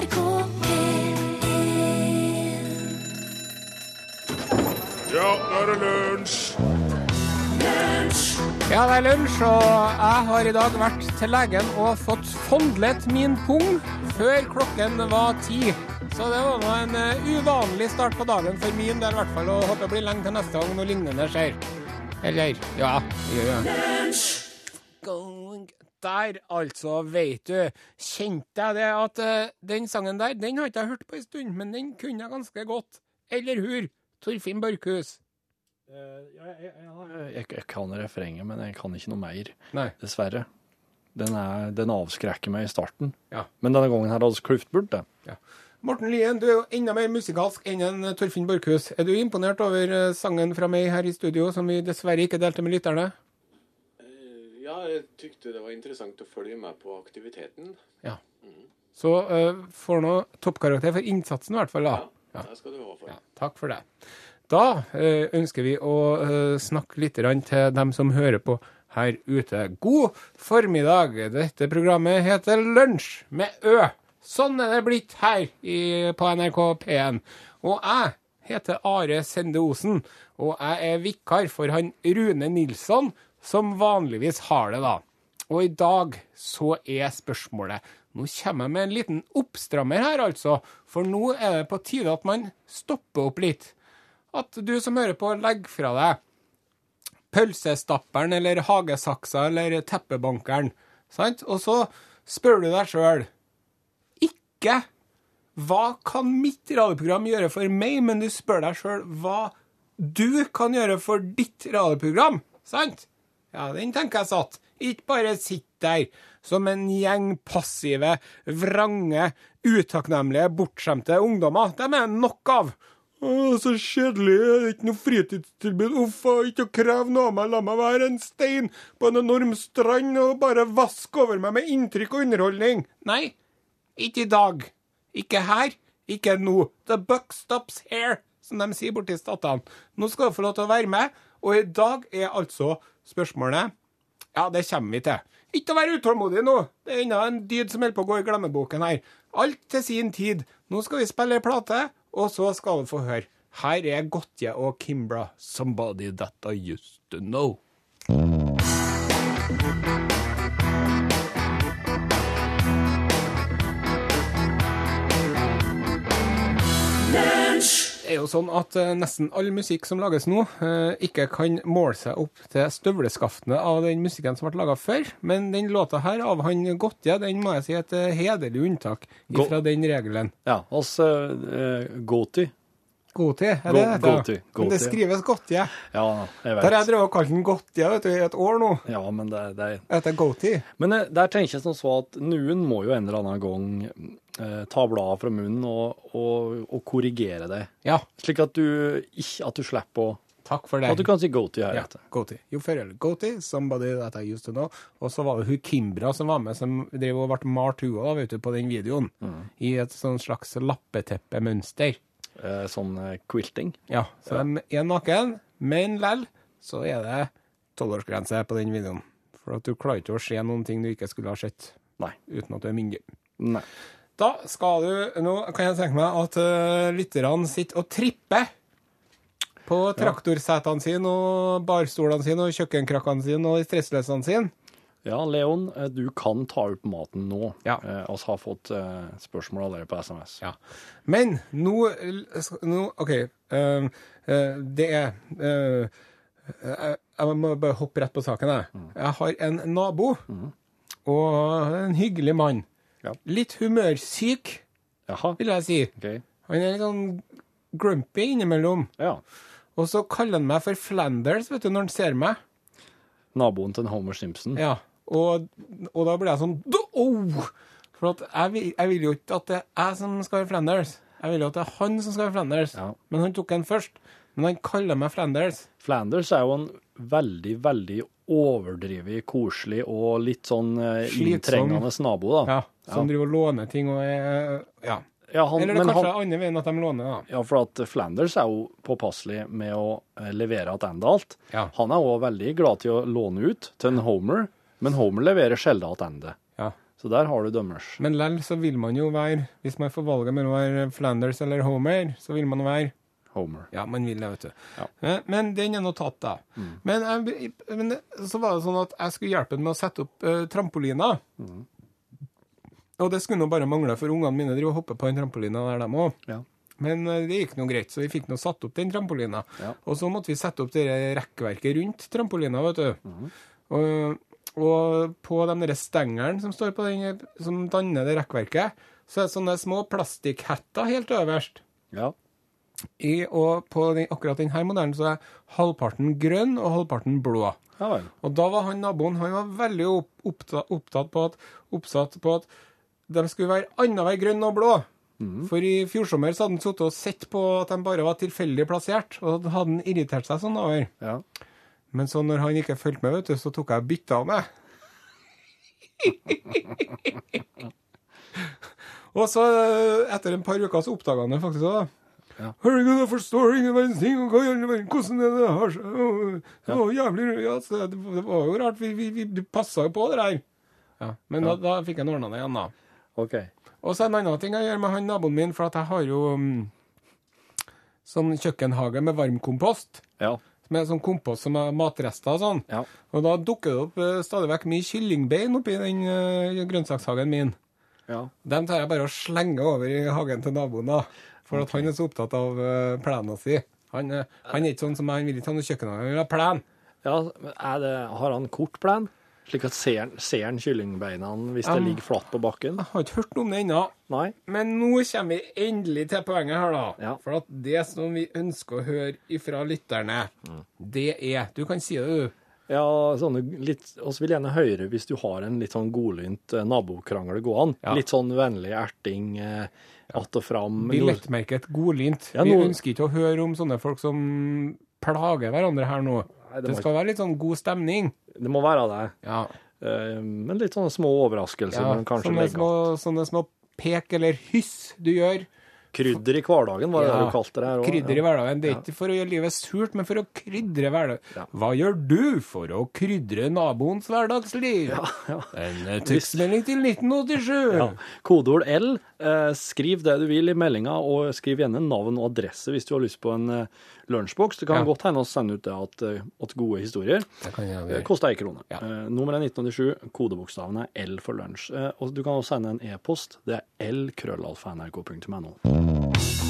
NRK P1 Ja, nå er det lunsj! Ja, det er lunsj, og jeg har i dag vært til legen og fått fondlet min pung før klokken var ti. Så det var nå en eh, uvanlig start på dagen for min del, i hvert fall. Og håper det blir lenge til neste gang noe lignende skjer. Eller ja, gjør det. Going Der, altså, veit du. Kjente jeg det at uh, den sangen der, den har ikke jeg hørt på en stund, men den kunne jeg ganske godt. Eller hur? Torfinn Børkhus? Eh, jeg, jeg, jeg kan refrenget, men jeg kan ikke noe mer, Nei. dessverre. Den, er, den avskrekker meg i starten. Ja. Men denne gangen her hadde vi klyft bort det. Morten Lien, du er jo enda mer musikalsk enn en Torfinn Borchhus. Er du imponert over eh, sangen fra meg her i studio, som vi dessverre ikke delte med lytterne? Ja, jeg tykte det var interessant å følge med på aktiviteten. Ja. Så uh, får nå toppkarakter for innsatsen, i hvert fall. da. Ja, det skal du ha for. Ja, takk for det. Da uh, ønsker vi å uh, snakke litt til dem som hører på her ute. God formiddag. Dette programmet heter Lunsj med Ø. Sånn er det blitt her i, på NRK P1. Og jeg heter Are Sende Osen, og jeg er vikar for han Rune Nilsson, som vanligvis har det, da. Og i dag så er spørsmålet Nå kommer jeg med en liten oppstrammer her, altså. For nå er det på tide at man stopper opp litt. At du som hører på, legger fra deg pølsestapperen eller hagesaksa eller teppebankeren. Sant? Og så spør du deg sjøl ikke hva kan mitt radioprogram gjøre for meg, men du spør deg sjøl hva du kan gjøre for ditt radioprogram. Sant? Ja, den tenker jeg satt. Ikke bare sitt der som en gjeng passive, vrange, utakknemlige, bortskjemte ungdommer. Dem er det nok av. Å, så kjedelig, det er ikke noe fritidstilbud. Uff, ikke å kreve noe av meg. La meg være en stein på en enorm strand og bare vaske over meg med inntrykk og underholdning. Nei, ikke i dag. Ikke her. Ikke nå. The buck stops here, som de sier borti Statene. Nå skal du få lov til å være med, og i dag er altså spørsmålet Ja, det kommer vi til. Ikke å være utålmodig nå. Det er ennå en dyd som holder på å gå i glemmeboken her. Alt til sin tid. Nå skal vi spille ei plate, og så skal vi få høre. Her er Gotje og Kimbra, 'Somebody That I Used To Know'. Er jo sånn at eh, nesten all musikk som lages nå, eh, ikke kan måle seg opp til støvleskaftene av den musikken som ble laga før. Men den låta her av han Gottje, den må jeg si er et eh, hederlig unntak fra den regelen. Ja, altså uh, Goti. Goti, er Go- det det heter? Goti, Men det skrives Gottje. Ja, jeg Der har jeg vet. drevet og kalt den Gottje vet du, i et år nå. Ja, men det, det er Etter Goti. Men der tenker jeg som så at noen må jo en eller annen gang ta bladet fra munnen og, og, og korrigere det. Ja, Slik at du ikke at du slipper å takk for det. At du kan si goatee her Ja. Goti. Jo før eller Goti, somebody that I used to know. Og så var det hun Kimbra som var med, som drev og ble malt hun òg, vet du, på den videoen. I et sånn slags lappeteppemønster. Eh, sånn eh, quilting. Ja, så de er naken, men lell så er det tolvårsgrense på den videoen. For at du klarer ikke å se noen ting du ikke skulle ha sett Nei. uten at du er myndig. Nei. Da skal du Nå kan jeg tenke meg at uh, lytterne sitter og tripper på traktorsetene sine og barstolene sine og kjøkkenkrakkene sine og stressløsene sine. Ja, Leon, eh, du kan ta opp maten nå. Ja. Eh, oss har fått eh, spørsmål allerede på SMS. Ja. Men nå, nå OK. Uh, uh, det er uh, jeg, må bare hoppe rett på saken. Jeg, jeg har en nabo, og en hyggelig mann. Ja. Litt humørsyk, Jaha. vil jeg si. Okay. Han er litt sånn grumpy innimellom. Ja. Og så kaller han meg for Flanders vet du, når han ser meg. Naboen til Homer Simpson. Ja, og, og da blir jeg sånn oh! For jeg, vil, jeg vil jo ikke at det er jeg som skal være Flanders. Jeg vil jo at det er han som skal være Flanders. Ja. Men han tok en først. Men han kaller meg Flanders. Flanders er jo en veldig, veldig overdrevet, koselig og litt sånn eh, Slitsom. inntrengende nabo, da. Ja, som driver og låner ting og er Ja. Ja, han, Eller det er kanskje han, andre veien at de låner, da. ja, for at Flanders er jo påpasselig med å eh, levere tilbake alt. Ja. Han er òg veldig glad til å låne ut til en Homer, men Homer leverer sjelden tilbake. Ja. Så der har du dømmers. Men lell så vil man jo være Hvis man får valget mellom å være Flanders eller Homer, så vil man være Homer. Ja, man vil det, vet du. Ja. Men, Men den er nå tatt, da. Men, jeg, men så var det sånn at jeg skulle hjelpe ham med å sette opp uh, trampoliner. Og det skulle nå bare mangle, for ungene mine driver og hopper på den trampolina der, dem òg. Ja. Men eh, det gikk nå greit, så vi fikk nå satt opp den trampolina. Ja. Og så måtte vi sette opp det rekkverket rundt trampolina, vet du. og, og på de der stengelen som står på den, som danner det rekkverket, så er det sånne små plastikkhetter helt øverst. Ja. I, og på den, akkurat denne modellen så er halvparten grønn og halvparten blå. ja. Og da var han naboen han var veldig opp, opptatt, opptatt på at, oppsatt på at de skulle være annenhver grønn og blå. For i fjor sommer så hadde han sittet og sett på at de bare var tilfeldig plassert, og da hadde han irritert seg sånn over. Ja. Men så når han ikke fulgte med, vet du, så tok jeg bytta av meg. og så, eh, etter en par uker, så oppdaga han det faktisk òg. Ja. Herregud, jeg forstår ingen verdens ting, og hva i all verden, hvordan det Det var jævlig ja, det, var jo rart, vi, vi, vi passa jo på det der. Ja, men Da, da fikk jeg ordna det igjen, da. OK. Og så en annen ting jeg gjør med han naboen min, for at jeg har jo um, sånn kjøkkenhage med varmkompost. Ja. Med sånn kompost som er matrester og sånn. Ja. Og da dukker det opp uh, stadig vekk mye kyllingbein oppi den uh, grønnsakshagen min. Ja. Dem tar jeg bare og slenger over i hagen til naboen, da. For at han er så opptatt av uh, plena si. Han, eh, han er ikke sånn som meg, han vil ikke ha noe kjøkken, han vil ha plen. ja det, har han kort plen? Slik at ser han, ser han kyllingbeina hvis det ligger flatt på bakken? Jeg har ikke hørt noe om det ennå. Men nå kommer vi endelig til poenget her, da. Ja. For at det som vi ønsker å høre ifra lytterne, Mm. det er Du kan si det, du. Ja, sånne litt oss vil gjerne høre hvis du har en litt sånn godlynt eh, nabokrangel gående. Ja. Litt sånn vennlig erting eh, att og fram. Billettmerket godlynt. Ja, Vi ønsker ikke å høre om sånne folk som plager hverandre her nå. Nei, det det skal skal være litt sånn god stemning. Det må være det. Ja. Uh, men litt sånne små overraskelser ja sånne, små, sånne små pek eller hyss du gjør. Krydder i hverdagen, var det Ja, du kalte det her òg. Krydder i hverdagen. Det er ikke for å gjøre livet surt, men for å krydre hverdagen. Ja. Hva gjør du for å krydre naboens hverdagsliv? ja. En eh, tekstmelding til 1987. Ja. Kodeord L. Eh, skriv det du vil i meldinga, og skriv gjerne navn og adresse hvis du har lyst på en eh, lunsjboks. Det kan Ja. godt hende vi sende ut det at, eh, at gode historier. Det kan gjøre. koster ei krone. Ja. Uh, nummeret er 1987, kodebokstaven er L for lunsj. Uh, og du kan også sende en e-post. Det er lkrøllalfa.nrk.no.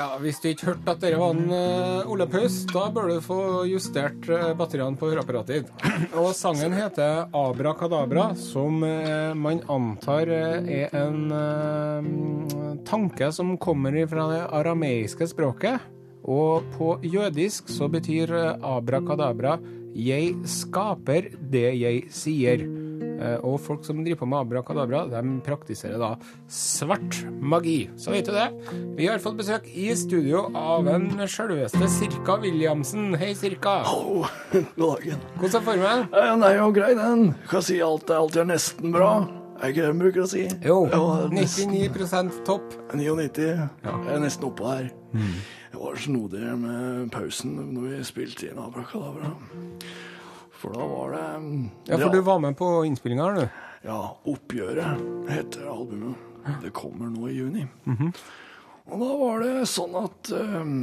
Ja, Hvis du ikke hørte at dere var en uh, Ole Paus, da bør du få justert uh, batteriene på høreapparatet ditt. Og sangen heter Abra Kadabra, som uh, man antar er en tanke som kommer fra det arameiske språket. Og på jødisk så betyr abra kadabra 'jeg skaper det jeg sier'. Eh, Og folk som driver på med abrakadabra, de praktiserer da svart magi. Så vet du det. Vi har fått besøk i studio av en sjølveste Sirka Williamsen. Hei, Sirka. God dagen. Hvordan er formen? Ja, den er jo grei, den. Kan si alt er alltid nesten bra. Er ikke det de bruker å si? Jo, Ja, 99% topp. 99. Jeg er nesten oppe her. Det var snodig med pausen når vi spilte inn Abrakadabra. For da var det Ja, for du var med på innspillinga her, du. Ja, Oppgjøret heter albumet. Det kommer nå i juni. Og da var det sånn at um,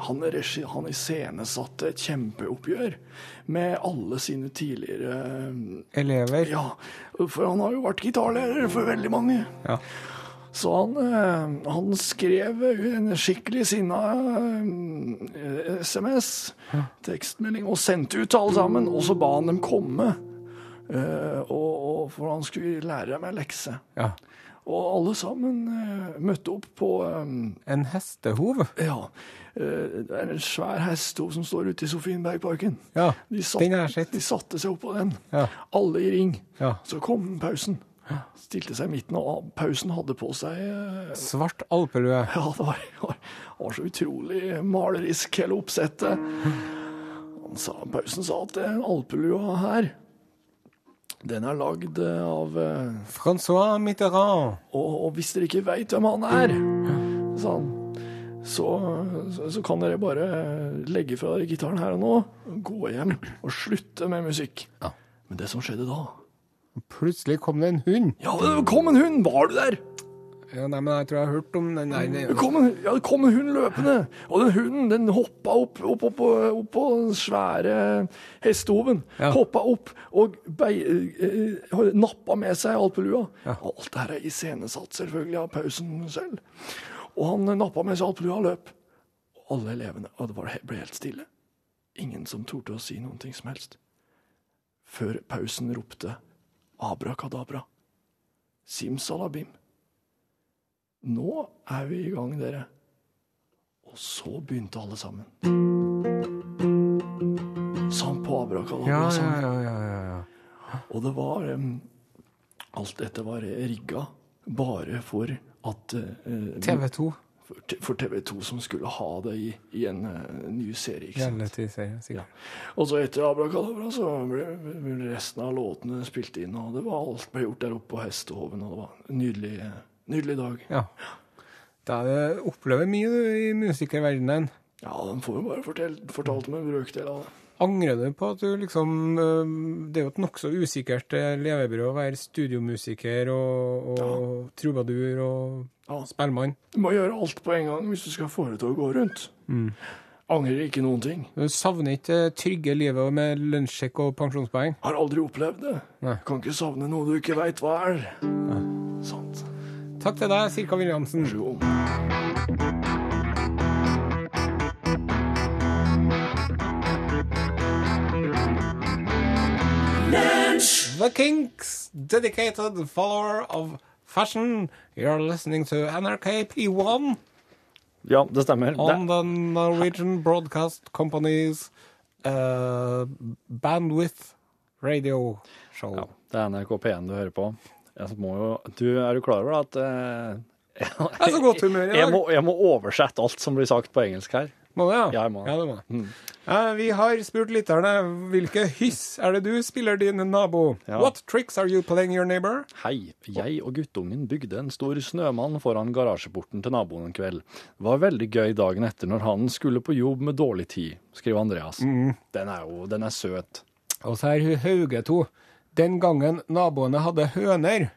han, regi, han iscenesatte et kjempeoppgjør med alle sine tidligere um, Elever. Ja, for han har jo vært gitarlærer for veldig mange. Ja. Så han, eh, han skrev en skikkelig sinna eh, SMS, tekstmelding, og sendte ut alle sammen. Og så ba han dem komme, eh, og, og, for han skulle lære en lekse. ja. Og alle sammen eh, møtte opp på eh, En hestehov. Ja, eh, det er en svær hestehov som står ute i Sofienbergparken. Ja, De, satt, den har jeg sett. de satte seg opp på den, Ja. alle i ring. Ja. Så kom pausen. Stilte seg i midten, og pausen hadde på seg eh, Svart alpelue. Ja, det var, var, var så utrolig malerisk, hele oppsettet. Han sa, pausen sa at den alpelua her, den er lagd eh, av eh, Francois Mitterrand. og, og hvis dere ikke veit hvem han er, sa han, så, så, så kan dere bare legge fra dere gitaren her og nå, gå hjem og slutte med musikk. Ja. Men det som skjedde da Plutselig kom det en hund. Ja, det kom en hund! Var du der? Ja, nei, men jeg tror jeg har hørt om den der. Det kom en, ja, det kom en hund løpende, og den hunden den hoppa opp, opp, opp, opp på den svære hestehoven. Ja. Hoppa opp og bei, eh, nappa med seg alpelua. Ja. Alt det her er iscenesatt selvfølgelig av pausen selv. Og han nappa med seg alpelua og løp. Og alle elevene Og det ble helt stille. Ingen som torde å si noen ting som helst. Før pausen ropte abrakadabra. Simsalabim. Nå er vi i gang, dere. Og så begynte alle sammen. Sånn på abrakadabra. Ja, sånn. ja, ja, ja, ja. Og det var um, Alt dette var rigga bare for at uh, TV 2. For, TV 2 som skulle ha det i, i en uh, ny serie. ikke sant? Reality-serie, ja. Og så etter Abrakadabra så ble ble resten av låtene spilt inn, og det var alt ble gjort der oppe på hestehoven, og det var en nydelig, nydelig dag. Ja. Da opplever det opplever mye du i musikerverdenen. Ja, de får jo bare fortalt, fortalt om en brøkdel av det. Angrer du på at du liksom Det er jo et nokså usikkert øh, levebrød å være studiomusiker og, og trubadur og Ja. spellemann. Du må gjøre alt på en gang hvis du skal få det til å gå rundt. Angrer ikke noen ting. Du savner ikke det trygge livet med lønnssjekk og pensjonspoeng. Har aldri opplevd det. Nei. Kan ikke savne noe du ikke veit hva er. Sant. Takk til deg, Sirka Williamsen. Vær så god. The Kinks, dedicated follower of fashion. You're listening to NRK P1 Ja, det stemmer. on the Norwegian Broadcast Company's uh, bandwidth radio show. ja, det er NRK P1 du hører på. Jo, du er du klar over at uh, Jeg jeg, jeg, må, jeg må oversette alt som blir sagt på engelsk her. Må du, ja? Ja, jeg må. Ja, det må. Mm. Eh, vi har spurt lytterne hvilke hyss er det du spiller din nabo. Ja. What tricks are you playing your neighbor? Hei, jeg og guttungen bygde en stor snømann foran garasjeporten til naboen en kveld. Det var veldig gøy dagen etter når han skulle på jobb med dårlig tid, skriver Andreas. Mm. Den er jo, den er søt. Og så er hun Hauge to. Den gangen naboene hadde høner,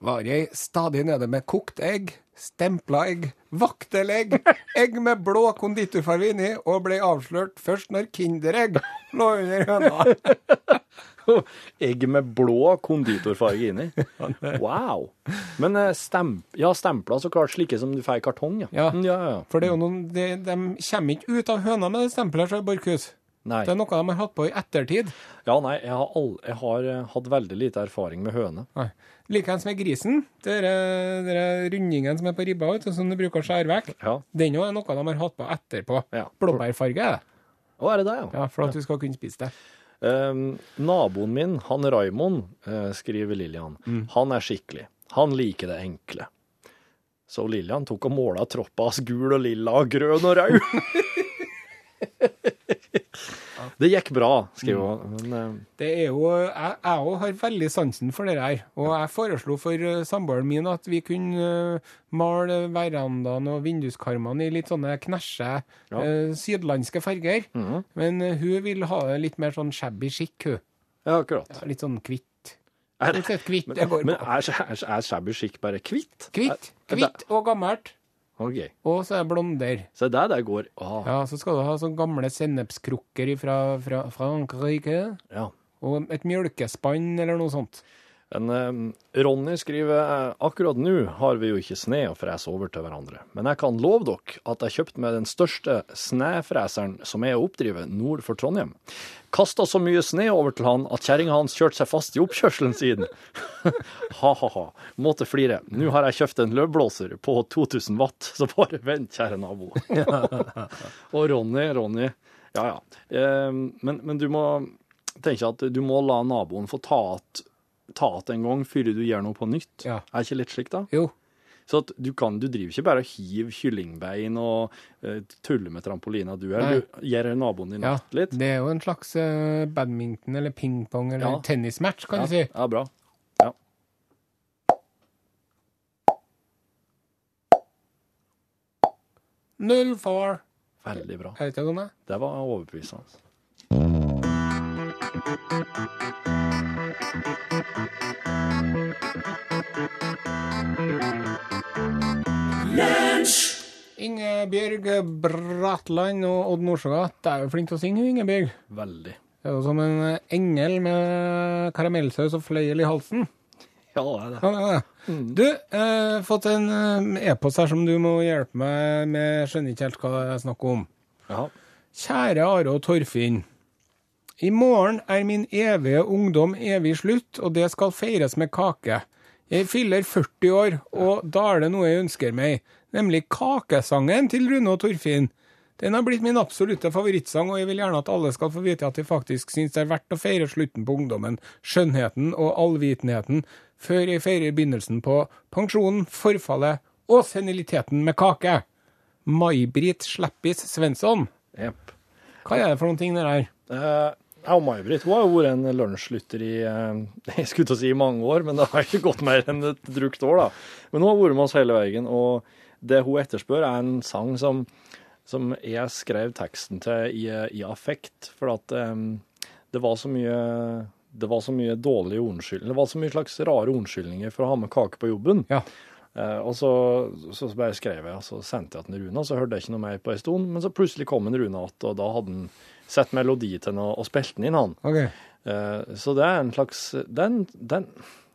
var jeg stadig nede med kokt egg, stempla egg, vaktelegg, egg med blå konditorfarge inni, og ble avslørt først når Kinderegg lå under høna. Egg med blå konditorfarge inni. Wow. Men eh, stemp, ja, stempla så klart slike som du får i kartong, ja. Ja. Mm, ja, ja. For det er jo noen, de, de kommer ikke ut av høna med det stempelet, så Borchhus. Nei. Det er noe de har hatt på i ettertid. Ja, nei, jeg har, all, jeg har eh, hatt veldig lite erfaring med høne. Nei. Likeens med grisen. Den rundingen som er på ribba, vet som du bruker å skjære vekk. Ja. Den er noe de har hatt på etterpå. Ja. Blåbærfarge er det. Å, er det det, ja? Ja, for at du skal kunne spise det. Um, naboen min, han Raimond, uh, skriver Lillian, han er skikkelig. Han liker det enkle. Så Lillian tok og måla troppas gul og lilla og grønn og rød. det gikk bra, skriver hun. Men eh, Det er jo, Jeg òg har veldig sansen for det her. Og jeg foreslo for eh, samboeren min at vi kunne eh, male verandaen og vinduskarmene i litt sånne knæsje Ja. sydlandske farger. Mhm. Men hun vil ha det litt mer sånn shabby chic, hun. ja, akkurat. Ja, Litt sånn kvitt. Er, Litt sånn men men er, er, er shabby chic bare kvitt? Kvitt, er og gammelt. Det- OK. Og så er det blonder. Så det der går ah, Ja, Så skal du ha sånne gamle sennepskrukker fra, fra Frankrike. ja. Og et mjølkespann eller noe sånt. Men eh, Ronny skriver eh, akkurat nå har vi jo ikke sne å frese over til hverandre, men jeg kan love dere at jeg kjøpte meg den største snefreseren som er å oppdrive nord for Trondheim. Kasta så mye sne over til han at kjerringa hans kjørte seg fast i oppkjørselen siden. Ha-ha-ha. Måtte flire. Nå har jeg kjøpt en løvblåser på 2000 watt, så bare vent, kjære nabo. Og Ronny, Ronny Ja ja. Eh, men, men du må tenke at du må la naboen få ta att ta att en gang før du gjør noe på nytt. Ja. Er ikke litt slik, da? Jo. Så at du, kan, du driver ikke bare og hiver kyllingbein og uh, tuller med trampolina du er. Nei. Du gjør naboen din Ja, natt litt. det er jo en slags uh, badminton eller pingpong eller Ja. tennismatch, kan ja, du si. Ja, bra. Ja. 04. Veldig bra. Er det sånn? det? Det var overbevisende. Ingebjørg Bratland og Odd Nordstoga. Det er jo flink til å synge, Ingebjørg. Veldig. Det er jo som en engel med karamellsaus og fløyel i halsen. Ja, det er det. Ja, det er det. Du, eh, fått en eh, e-post her som du må hjelpe meg med. Jeg skjønner ikke helt hva det er snakk om. Ja. Kjære Are og Torfinn. I morgen er min evige ungdom evig slutt, og det skal feires med kake. Jeg fyller 40 år, og da er det noe jeg ønsker meg, nemlig kakesangen til Rune og Torfinn. Den har blitt min absolutte favorittsang, og jeg vil gjerne at alle skal få vite at jeg faktisk syns det er verdt å feire slutten på ungdommen, skjønnheten og allvitenheten, før jeg feirer begynnelsen på pensjonen, forfallet og seniliteten med kake. May-Britt Sleppis Svensson. Yep. Hva er det for noen ting det der? Eh, ja, May-Britt har jo vært en lunsjlytter i eh, jeg skulle til å si i mange år, men det har ikke gått mer enn et drukt år. da. Men hun har vært med oss hele veien, og det hun etterspør, er en sang som, som jeg skrev teksten til i, i affekt, for at um, det var så mye det var så mye dårlige unnskyldninger, det var så mye slags rare unnskyldninger for å ha med kake på jobben. Ja. Uh, og så, så bare skrev jeg, og så sendte jeg til Runa, og så hørte jeg ikke noe mer på en stund. Men så plutselig kom en Rune igjen, og da hadde han sett melodi til den og, og spilt den inn, han. Okay. Eh, så det er en slags Det er en, det er en,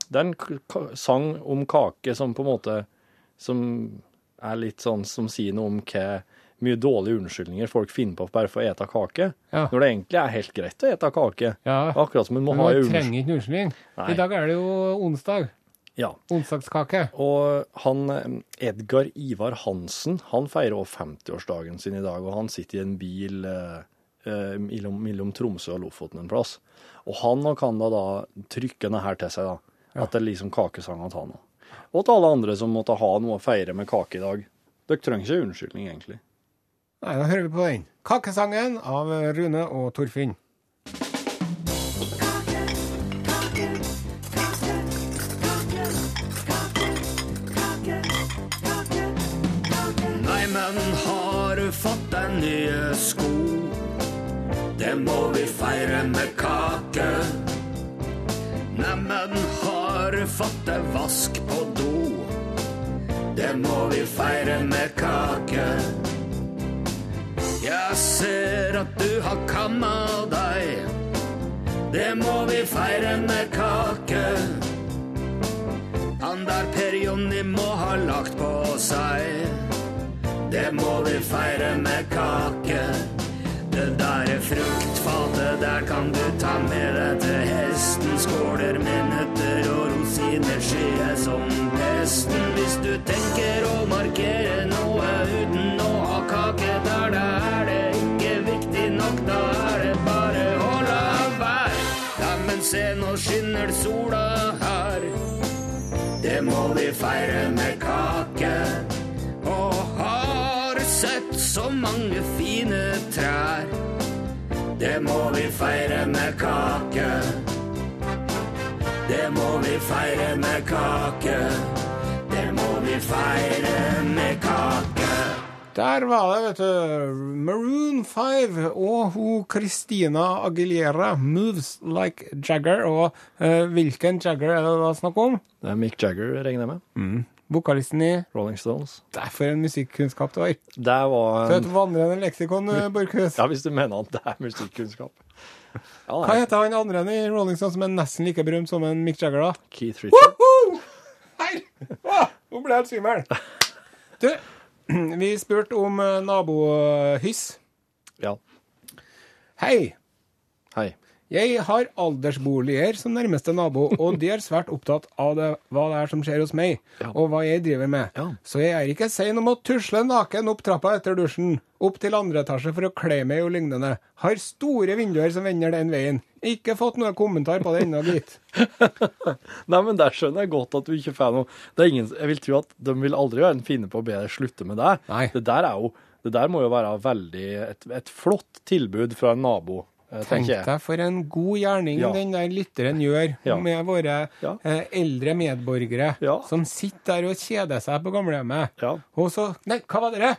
det er en k- k- sang om kake som på en måte Som er litt sånn som sier noe om hva mye dårlige unnskyldninger folk finner på bare for å ete kake. Ja. Når det egentlig er helt greit å ete kake. Ja. Akkurat som en må ha man en unnskyldning. trenger ikke unnskyldning. Nei. I dag er det jo onsdag. Ja. Onsdagskake. Og han eh, Edgar Ivar Hansen han feirer òg 50-årsdagen sin i dag, og han sitter i en bil eh, eh, mellom, mellom Tromsø og Lofoten en plass. Og han kan da, da trykke denne her til seg, da. At det er liksom kakesangene til han òg. Og til alle andre som måtte ha noe å feire med kake i dag. Dere trenger ikke unnskyldning, egentlig. Nei, da hører vi på den. Kakesangen av Rune og Torfinn. Vi med kake. Neimen, har fått deg vask på do? Det må vi feire med kake. Jeg ser at du har kamma deg. Det må vi feire med kake. Han der Per Jonny må ha lagt på seg. Det må vi feire med kake. Det der fruktfatet, der kan du ta med deg til hesten. Skåler med nøtter og rosiner skyer som pesten. Hvis du tenker å markere noe uten å ha kake, der da er det ikke viktig nok. Da er det bare å la være. Neimen, se, nå skinner sola her. Det må vi feire med kake. Så mange fine trær. Det må vi feire med kake. Det må vi feire med kake. Det må vi feire med kake. Der var det, vet du. Maroon 5 og hun Christina Aguilera, 'Moves Like Jagger'. Og eh, hvilken Jagger er det da snakk om? Det er Mick Jagger, regner jeg med. Vokalisten i Rolling Stones. Det er for en musikkunnskap du har. Det var er et vandrende leksikon, eh, Borchhus. Ja, hvis du mener at det er musikkunnskap. Ja, Hva heter han andre enn i Rolling Stones som er nesten like berømt som en Mick Jagger, da? Keith Richard. Hei! Ah, Nå ble jeg helt svimmel. Du, vi spurte om eh, nabohyss. Ja. Hei. Hei. Jeg har aldersboliger som nærmeste nabo, og de er svært opptatt av det, hva det er som skjer hos meg, Ja. og hva jeg driver med. Ja. Så jeg er ikke sein om å tusle naken opp trappa etter dusjen, opp til andre etasje for å kle meg og lignende. Har store vinduer som vender den veien. Ikke fått noe kommentar på det ennå, gitt. Nei, men der skjønner jeg godt at du ikke får noe det er ingen, Jeg vil tro at de vil aldri være en finne på å be deg slutte med det. Nei. Det der er jo Det der må jo være veldig et, et flott tilbud fra en nabo, Tenk deg for en god gjerning Ja. den der lytteren gjør Ja. med våre Ja. eh, eldre medborgere som sitter der og kjeder seg på gamlehjemmet. Og så Nei, hva var det?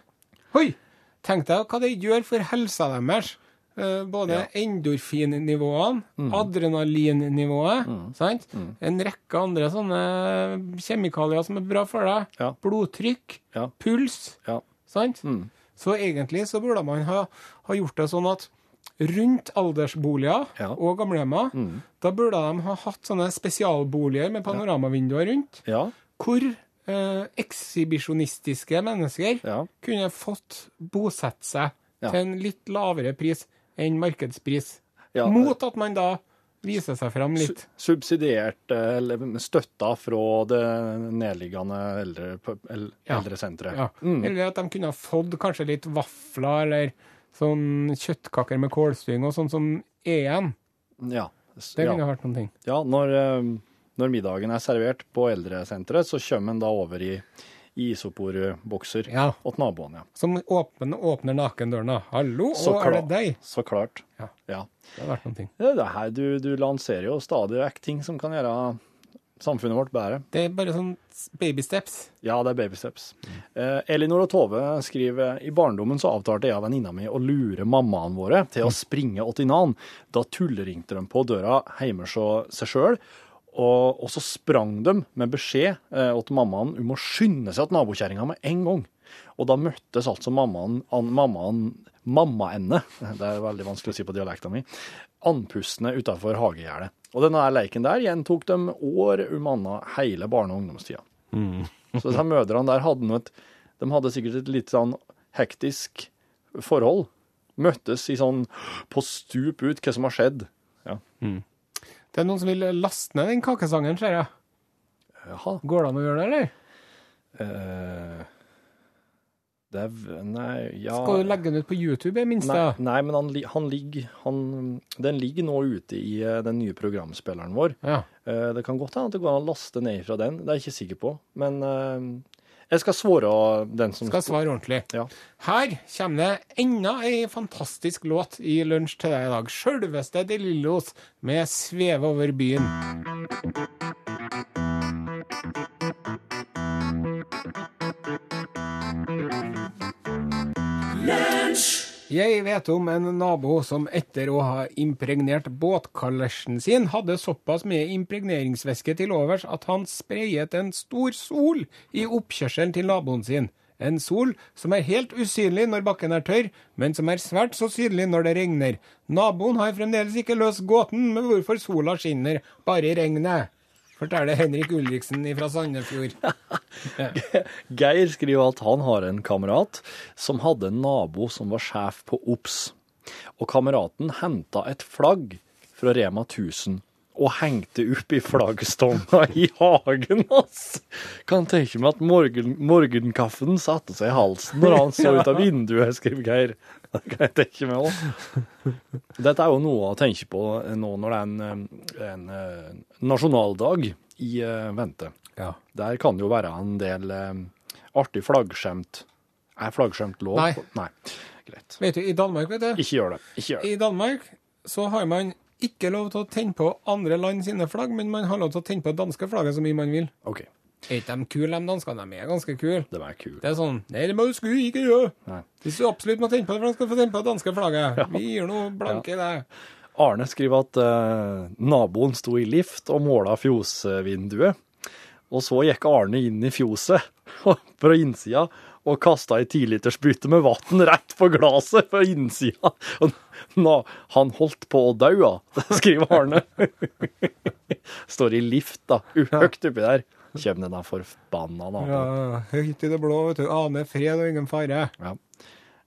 Oi! tenk deg hva det gjør for helsa deres. Eh, både endorfinnivåene, Mm. adrenalinnivået, sant? En rekke andre sånne kjemikalier som er bra for deg. Blodtrykk, Ja. puls, Ja. sant? Mm. Så egentlig så burde man ha, ha gjort det sånn at rundt aldersboliger Ja. og gamlehjemmer, Mm. da burde de ha hatt sånne spesialboliger med panoramavinduer rundt, Ja. hvor eh, ekshibisjonistiske mennesker Ja. kunne fått bosette seg til en litt lavere pris enn markedspris. Mot at man da viser seg fram litt. Subsidiert eller støtta fra det nedliggende eldre, eldresenteret. Ja. Ja. Mm. Eller at de kunne ha fått kanskje litt vafler eller sånn kjøttkaker med kålstyng og sånn som er igjen. Ja. Det ja. kunne ha vært noen ting. Ja, når, eh, når middagen er servert på eldresenteret, så kommer en da over i, isoporbokser Ja. åt naboen, ja. Som åpner, åpner nakendørene. Hallo, Så og er det deg? Så klart. Ja. Ja. Det har vært noen ting. Det det her, du, du lanserer jo stadig vekk ting som kan gjøre samfunnet vårt bære. Det er bare sånn baby steps. Ja, det er baby steps. Eh, Elinor og Tove skriver i barndommen så avtalte jeg og venninna mi å lure mammaene våre til å springe åt innan. Da tulleringte de på døra hjemme hos seg sjøl, og, og så sprang de med beskjed eh, til mammaen om å skynde seg til nabokjerringa med en gang. Og da møttes altså mammaen, an, mammaen mammaende, det er veldig vanskelig å si på dialekta mi, andpustne utafor hagegjerdet. Og denne leiken der gjentok de år om anna hele barne- og ungdomstida. Så disse mødrene der hadde noe de hadde sikkert et litt sånn hektisk forhold. Møttes i sånn på stup ut hva som har skjedd. Ja. Det er noen som vil laste ned den kakesangen, ser jeg. Jaha. Går det an å gjøre det, eller? Eh, det er Nei, ja Skal du legge den ut på YouTube, i minste? Nei, nei, men han, han ligger han, Den ligger nå ute i eh, den nye programspilleren vår. Ja. Eh, Det kan godt hende at det går an å laste ned fra den, det er jeg ikke sikker på. Men eh, jeg skal svare den som Skal svare ordentlig. Ja. Her kommer det enda ei fantastisk låt i lunsj til deg i dag. Sjølveste De Lillos med 'Sveve over byen'. Jeg vet om en nabo som etter å ha impregnert båtkalesjen sin, hadde såpass mye impregneringsvæske til overs at han sprayet en stor sol i oppkjørselen til naboen sin. En sol som er helt usynlig når bakken er tørr, men som er svært så synlig når det regner. Naboen har fremdeles ikke løst gåten med hvorfor sola skinner bare i regnet. Forteller Henrik Ulriksen fra Sandefjord. Geir skriver at han har en kamerat som hadde en nabo som var sjef på OBS. Og kameraten henta et flagg fra Rema 1000 og hengte opp i flaggstanga i hagen hans. Kan tenke meg at morgen, morgenkaffen satte seg i halsen når han så ut av vinduet, skriver Geir. Det kan jeg tenke meg òg. Dette er jo noe å tenke på nå når det er en, en eh, nasjonaldag i eh, vente. Ja. Der kan det jo være en del eh, artig flaggskjemt. Er flaggskjemt lov? Nei. Nei. Greit. Vet du, i Danmark, vet du Ikke gjør det. Ikke gjør det. I Danmark så har man ikke lov til å tenne på andre land sine flagg, men man har lov til å tenne på det danske flagget så mye man vil. OK. Er ikke de kule, de danskene? De er ganske kule. De er kule. Det er sånn Nei, det må du skulle ikke gjøre. Nei. Hvis du absolutt må tenne på det, for da skal få tenne på det danske flagget. Vi gir noe blanke i det. Arne skriver at uh, naboen sto i lift og måla fjosvinduet. Og så gikk Arne inn i fjoset fra innsida og kasta ei tilitersbytte med vann rett på glasset fra innsida. Han holdt på å daua, skriver Arne. Står i lift, da. Høyt oppi der. Kjem denne forbanna naboen. Ja, høyt i det blå, vet du. Aner fred og ingen fare. Ja.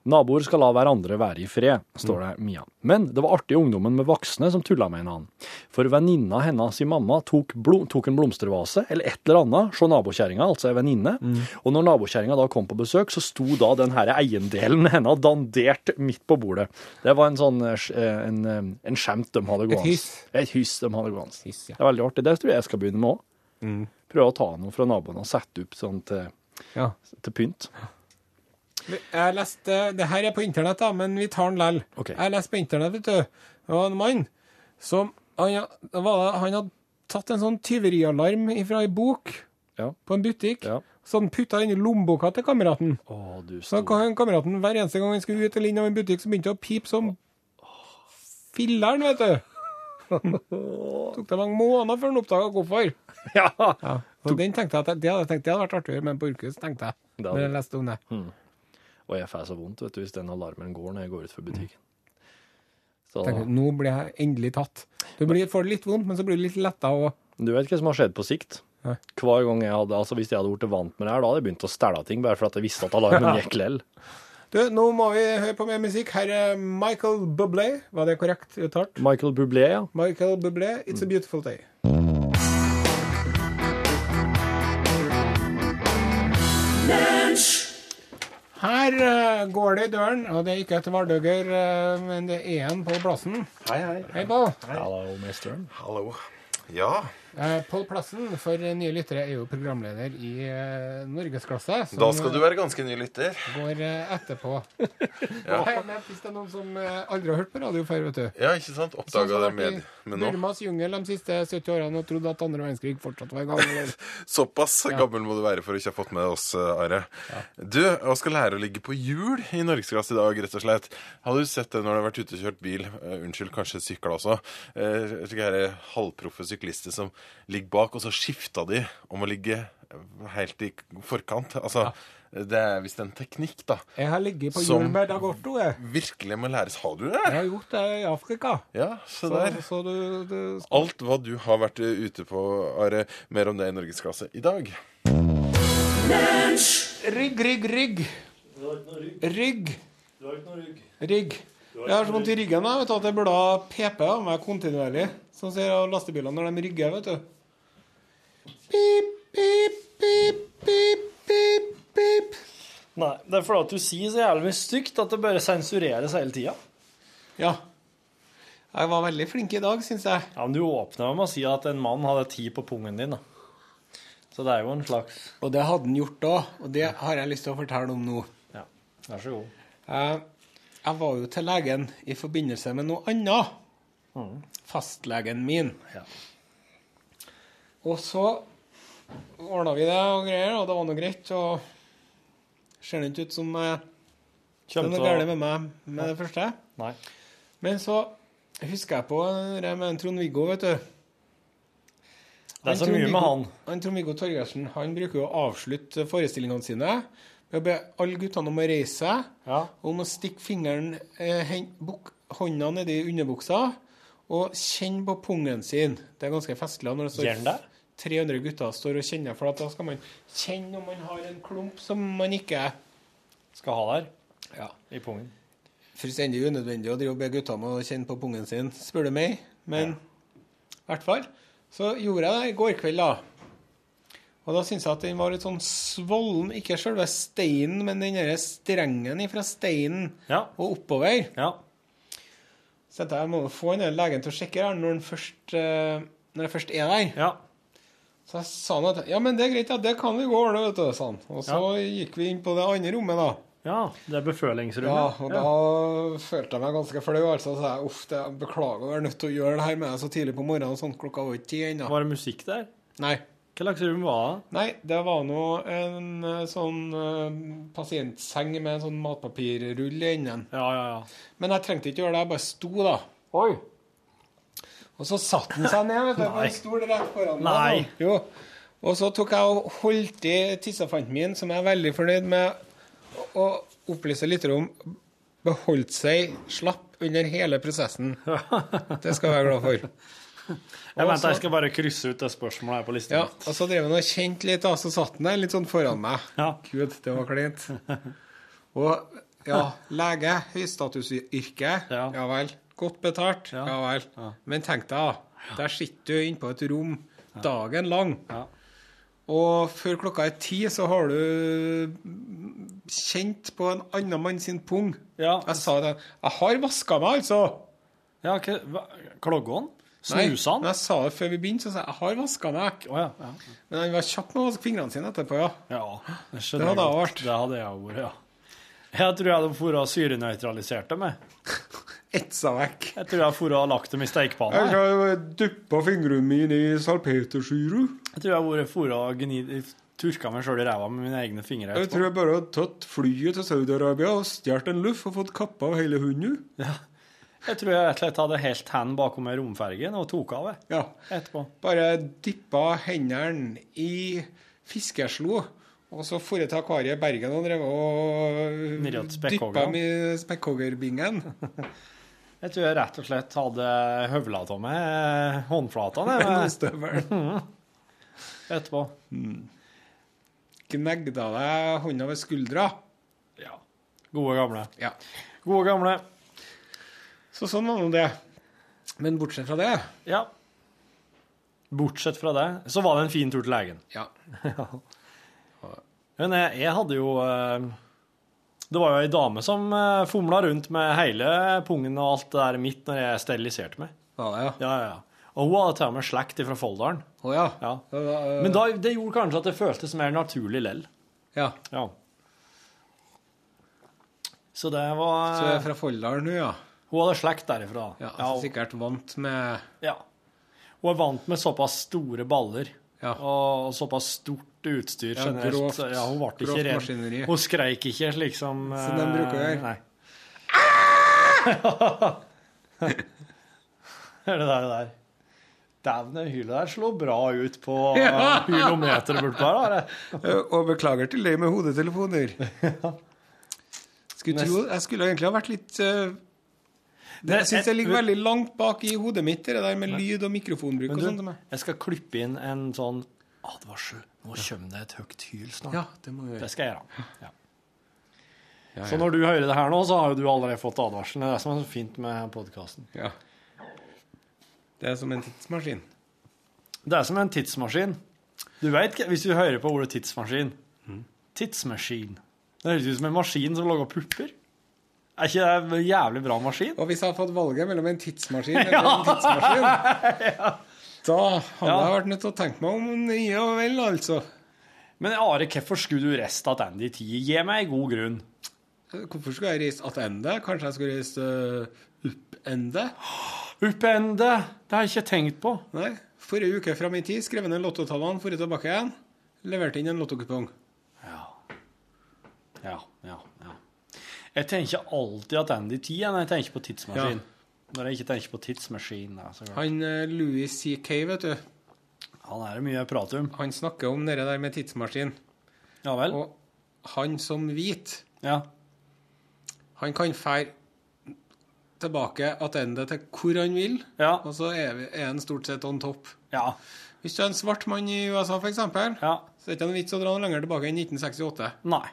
Naboer skal la hverandre være i fred, står det Mia. Men det var artig ungdommen med voksne som tulla med en annen. For venninna hennes i mamma tok, tok en blomstervase, eller et eller annet, hos nabokjerringa, altså ei venninne. Og når nabokjerringa da kom på besøk, så sto da den her eiendelen hennes dandert midt på bordet. Det var en sånn eh, en, eh, en skjemt de hadde gående. hyss. Et hyss de hadde gående. Ja. Det er veldig artig. Det tror jeg jeg skal begynne med òg. Prøve å ta noe fra naboene og sette opp sånn til, Ja. til pynt. Jeg leste Det her er på internett, da, men vi tar den lell. Okay. Jeg leste på internett, vet du. Det var en mann som Han, han hadde tatt en sånn tyverialarm fra ei bok Ja. på en butikk. Ja. Så han putta inn i lommeboka til kameraten. Å, du Så kan kameraten hver eneste gang han skulle ut eller inn av en butikk, så begynte han å pipe som filleren, vet du. Tok det mange måneder før han oppdaga hvorfor. Ja. Ja. Og den tenkte jeg at det hadde, jeg tenkt, det hadde vært artigere men på borkus, tenkte jeg. Det Når jeg leste om det. Og jeg får så vondt vet du, hvis den alarmen går når jeg går ut fra butikken. Så, tenker, nå blir jeg endelig tatt. Du blir, får det litt vondt, men så blir du litt letta òg. du vet hva som har skjedd på sikt? Nei. Hver gang jeg hadde, altså Hvis jeg hadde blitt vant med det her, da hadde jeg begynt å stæle ting bare for at jeg visste at alarmen gikk lell. Du, nå må vi høre på mer musikk. Her er Michael Bublé. Var det korrekt uttalt? Michael Bublé, ja. Michael Bublé, It's a Beautiful Day. Her uh, går det i døren, og det er ikke etter Vardøger, uh, men det er en på plassen. Hei, hei. Hei, Pål. Hallo, mesteren. Hallo. Ja, Eh, Pål Plassen, for nye lyttere, er jo programleder i eh, Norgesklasse. som, da skal du være ganske ny lytter. går eh, etterpå. Nei, men Hvis det er noen som eh, aldri har hørt på radio før, vet du. Ja, ikke sant? Oppdaga det med, med nå. Burmas jungel de siste 70 årene og trodde at andre verdenskrig fortsatt var i gang. Eller? Såpass Ja. gammel må du være for å ikke ha fått med oss, eh, Are. Du, og skal lære å ligge på hjul i norgesklasse i dag, rett og slett. Har du sett det når du har vært ute og kjørt bil, eh, unnskyld, kanskje sykla også, uh, slike her halvproffe syklister som ligger bak, og så skifter de om å ligge helt i forkant. Altså, det er visst en teknikk, da. Jeg har ligget på hjul med Dagorto, jeg. Virkelig må læres. Har du det? Jeg har gjort det i Afrika. Ja, så, Så, der. så du, du Alt hva du har vært ute på, Are. Mer om det i Norgesklasse i dag. Rygg, rygg, rygg. Rygg. Rygg. Jeg har så vondt i ryggen jeg, vet du, at jeg burde ha PP av meg kontinuerlig. Sånn ser jeg lastebilene når de rygger, vet du. Pip, pip, pip, pip, pip, pip. Nei, det er fordi du sier så jævlig mye stygt at det bare sensureres hele tida. Ja. Jeg var veldig flink i dag, syns jeg. Ja, men du åpna med å si at en mann hadde ti på pungen din, da. Så det er jo en slags Og det hadde han gjort da, og det har jeg lyst til å fortelle om nå. Ja, vær så god. Jeg, jeg var jo til legen i forbindelse med noe annet. Fastlegen min. Ja. Og så ordna vi det og greier, og det var noe greit. Og ser det ikke ut som eh, det er noe galt med meg med det første. Nei. Men så husker jeg på det med Trond-Viggo, vet du. Det er så mye med han. Han Trond-Viggo Torgersen han bruker jo å avslutte forestillingene sine med å be alle guttene om å reise seg, Ja. og om å stikke fingeren, eh, hen, buk, hånda nedi underbuksa og kjenne på pungen sin. Det er ganske festlig når det står Gjør han det? 300 gutter står og kjenner, for at da skal man kjenne om man har en klump som man ikke Skal ha der ja. i pungen. Fullstendig unødvendig å drive og be gutta om å kjenne på pungen sin, spør du meg. Men i hvert fall. Så gjorde jeg det i går kveld, da. Og da syns jeg at den var litt sånn svollen. Ikke selve steinen, men den derre strengen fra steinen Ja. og oppover. Ja. Så jeg jeg må jo få den legen til å sjekke her når, den først, eh, når jeg først er der. Ja. Så jeg sa han at ja, men det er greit, ja, det kan vi gå ordne, vet du, sa han. Og så gikk vi inn på det andre rommet, da. ja. Det er befølingsrommet. Ja, og da følte jeg meg ganske flau. Altså, så jeg uff, det, beklager å være nødt til å gjøre det her med deg så tidlig på morgenen. Sånn, klokka var ikke ti ennå. Var det musikk der? Nei. Hva slags rom var det? Nei, det var nå en eh, sånn eh, pasientseng med en sånn matpapirrull i enden. Ja, ja, ja. Men jeg trengte ikke gjøre det, jeg bare sto, da. Oi. Og så satte han seg ned, vet du, på en stol rett foran meg. Nei. Jo. Og så tok jeg og holdt i tissefanten min, som jeg er veldig fornøyd med, å opplyse litt om beholdt seg slapp under hele prosessen. Det skal jeg være glad for. Jeg venter, jeg skal bare krysse ut det spørsmålet her på lista. Ja, og så drev han og kjente litt, og så satt han der litt sånn foran meg. Ja. Gud, det var kleint. Og ja, lege, høystatusyrke, Ja. ja vel. Godt betalt, Ja. ja, vel. Men tenk deg, da. Der sitter du inne på et rom dagen lang. Ja. Og før klokka er ti, så har du kjent på en annen mann sin pung. Ja. Jeg sa det. Jeg har vaska meg, altså. Ja, hva- han? Snusa han? jeg sa det før vi begynte, så sa jeg jeg har vaska meg. Oh, ja. ja. Men han var kjapp med å vaske fingrene sine etterpå, ja. Ja, det Det hadde jeg vært. Det hadde jeg vært, ja. Jeg tror jeg hadde vært syrenøytralisert dem, jeg. Etsa vekk. Jeg tror jeg hadde og lagt dem i stekepanna. jeg. har dyppa fingrene mine i salpetersyre. Jeg tror jeg hadde vært og gni- Turka meg sjøl i ræva med mine egne fingre. Jeg tror jeg bare hadde tatt flyet til Saudi-Arabia og stjålet en luff og fått kappa av hele hunden. Jeg tror jeg rett og slett hadde helt hendene bakom ei romferge og tok av det Ja. etterpå. Bare dyppa hendene i fiskeslo, og så dro jeg til akvariet i Bergen og drev og dyppa dem i spekkhoggerbingen. Jeg tror jeg rett og slett hadde høvla av meg eh, håndflatene med- etterpå. Gnegda deg hånda ved skuldra. Ja. Gode gamle. Ja. Gode gamle. Så sånn var nå det. Men bortsett fra det Ja. Bortsett fra det, så var det en fin tur til legen. Ja. Men jeg, jeg hadde jo eh, Det var jo ei dame som uh, fomla rundt med hele pungen og alt det der mitt når jeg steriliserte meg. Ja? Ja, ja, ja. Og hun hadde til og med slekt fra Folldalen. Oh, ja. Ja. Øh, Men da, det gjorde kanskje at det føltes mer naturlig lell. ja. Ja. Så det var Så jeg er fra Folldalen nå, ja. Hun hadde slekt derifra. ja. Ja, hun, sikkert vant med ja. Hun er vant med såpass store baller Ja. og såpass stort utstyr Ja, generelt. grovt- ja, hun ble ikke redd. maskineri. Hun skreik ikke slik som de bruker å gjøre. Nei. Hør det der. der. Dæven, det hylet der slår bra ut på Ja. her. da. Øh, Og beklager til deg med hodetelefoner. Skulle tro, jeg skulle egentlig ha vært litt øh, Det- syns jeg ligger veldig langt bak i hodet mitt, det der med lyd og mikrofonbruk Men og sånt. jeg skal klippe inn en sånn advarsel. Nå kommer det et høyt hyl snart. Ja, det må vi Det skal jeg gjøre. Ja. Ja, Så når du hører det her nå, så har jo du allerede fått advarselen. Det er det som er så fint med podkasten. ja. Det er som en tidsmaskin. Det er som en tidsmaskin. Du vet, hvis du hører på ordet tidsmaskin Mm. Tidsmaskin. Det høres ut som en maskin som lager pupper. Er ikke det en jævlig bra maskin? Og hvis jeg hadde fått valget mellom en tidsmaskin eller en tidsmaskin, da hadde Ja. jeg vært nødt til å tenke meg om nye og vel, altså. Men Are, hvorfor skulle du reist tilbake i tid? Gi meg en god grunn. Hvorfor skulle jeg reist tilbake? Kanskje jeg skulle reist uh, oppende? Oppende! Det har jeg ikke tenkt på. Nei. Forrige uke fram i tid skrev jeg ned lottotallene, forrige tilbake igjen. Leverte inn en lottokupong. Ja. Ja, ja, ja. Jeg tenker alltid at Andy i er når jeg tenker på tidsmaskin. Når jeg ikke tenker på tidsmaskin. Han eh, Louis C.K., vet du, Han er det mye prat om. han snakker om det der med tidsmaskin. Ja vel? Og han som hvit, Ja. han kan fære tilbake tilbake til hvor han vil, Ja. og så er, han stort sett on top. Ja. Hvis du er en svart mann i USA, eksempel, ja. så er det ikke noen vits å dra noe lenger tilbake enn 1968. Nei.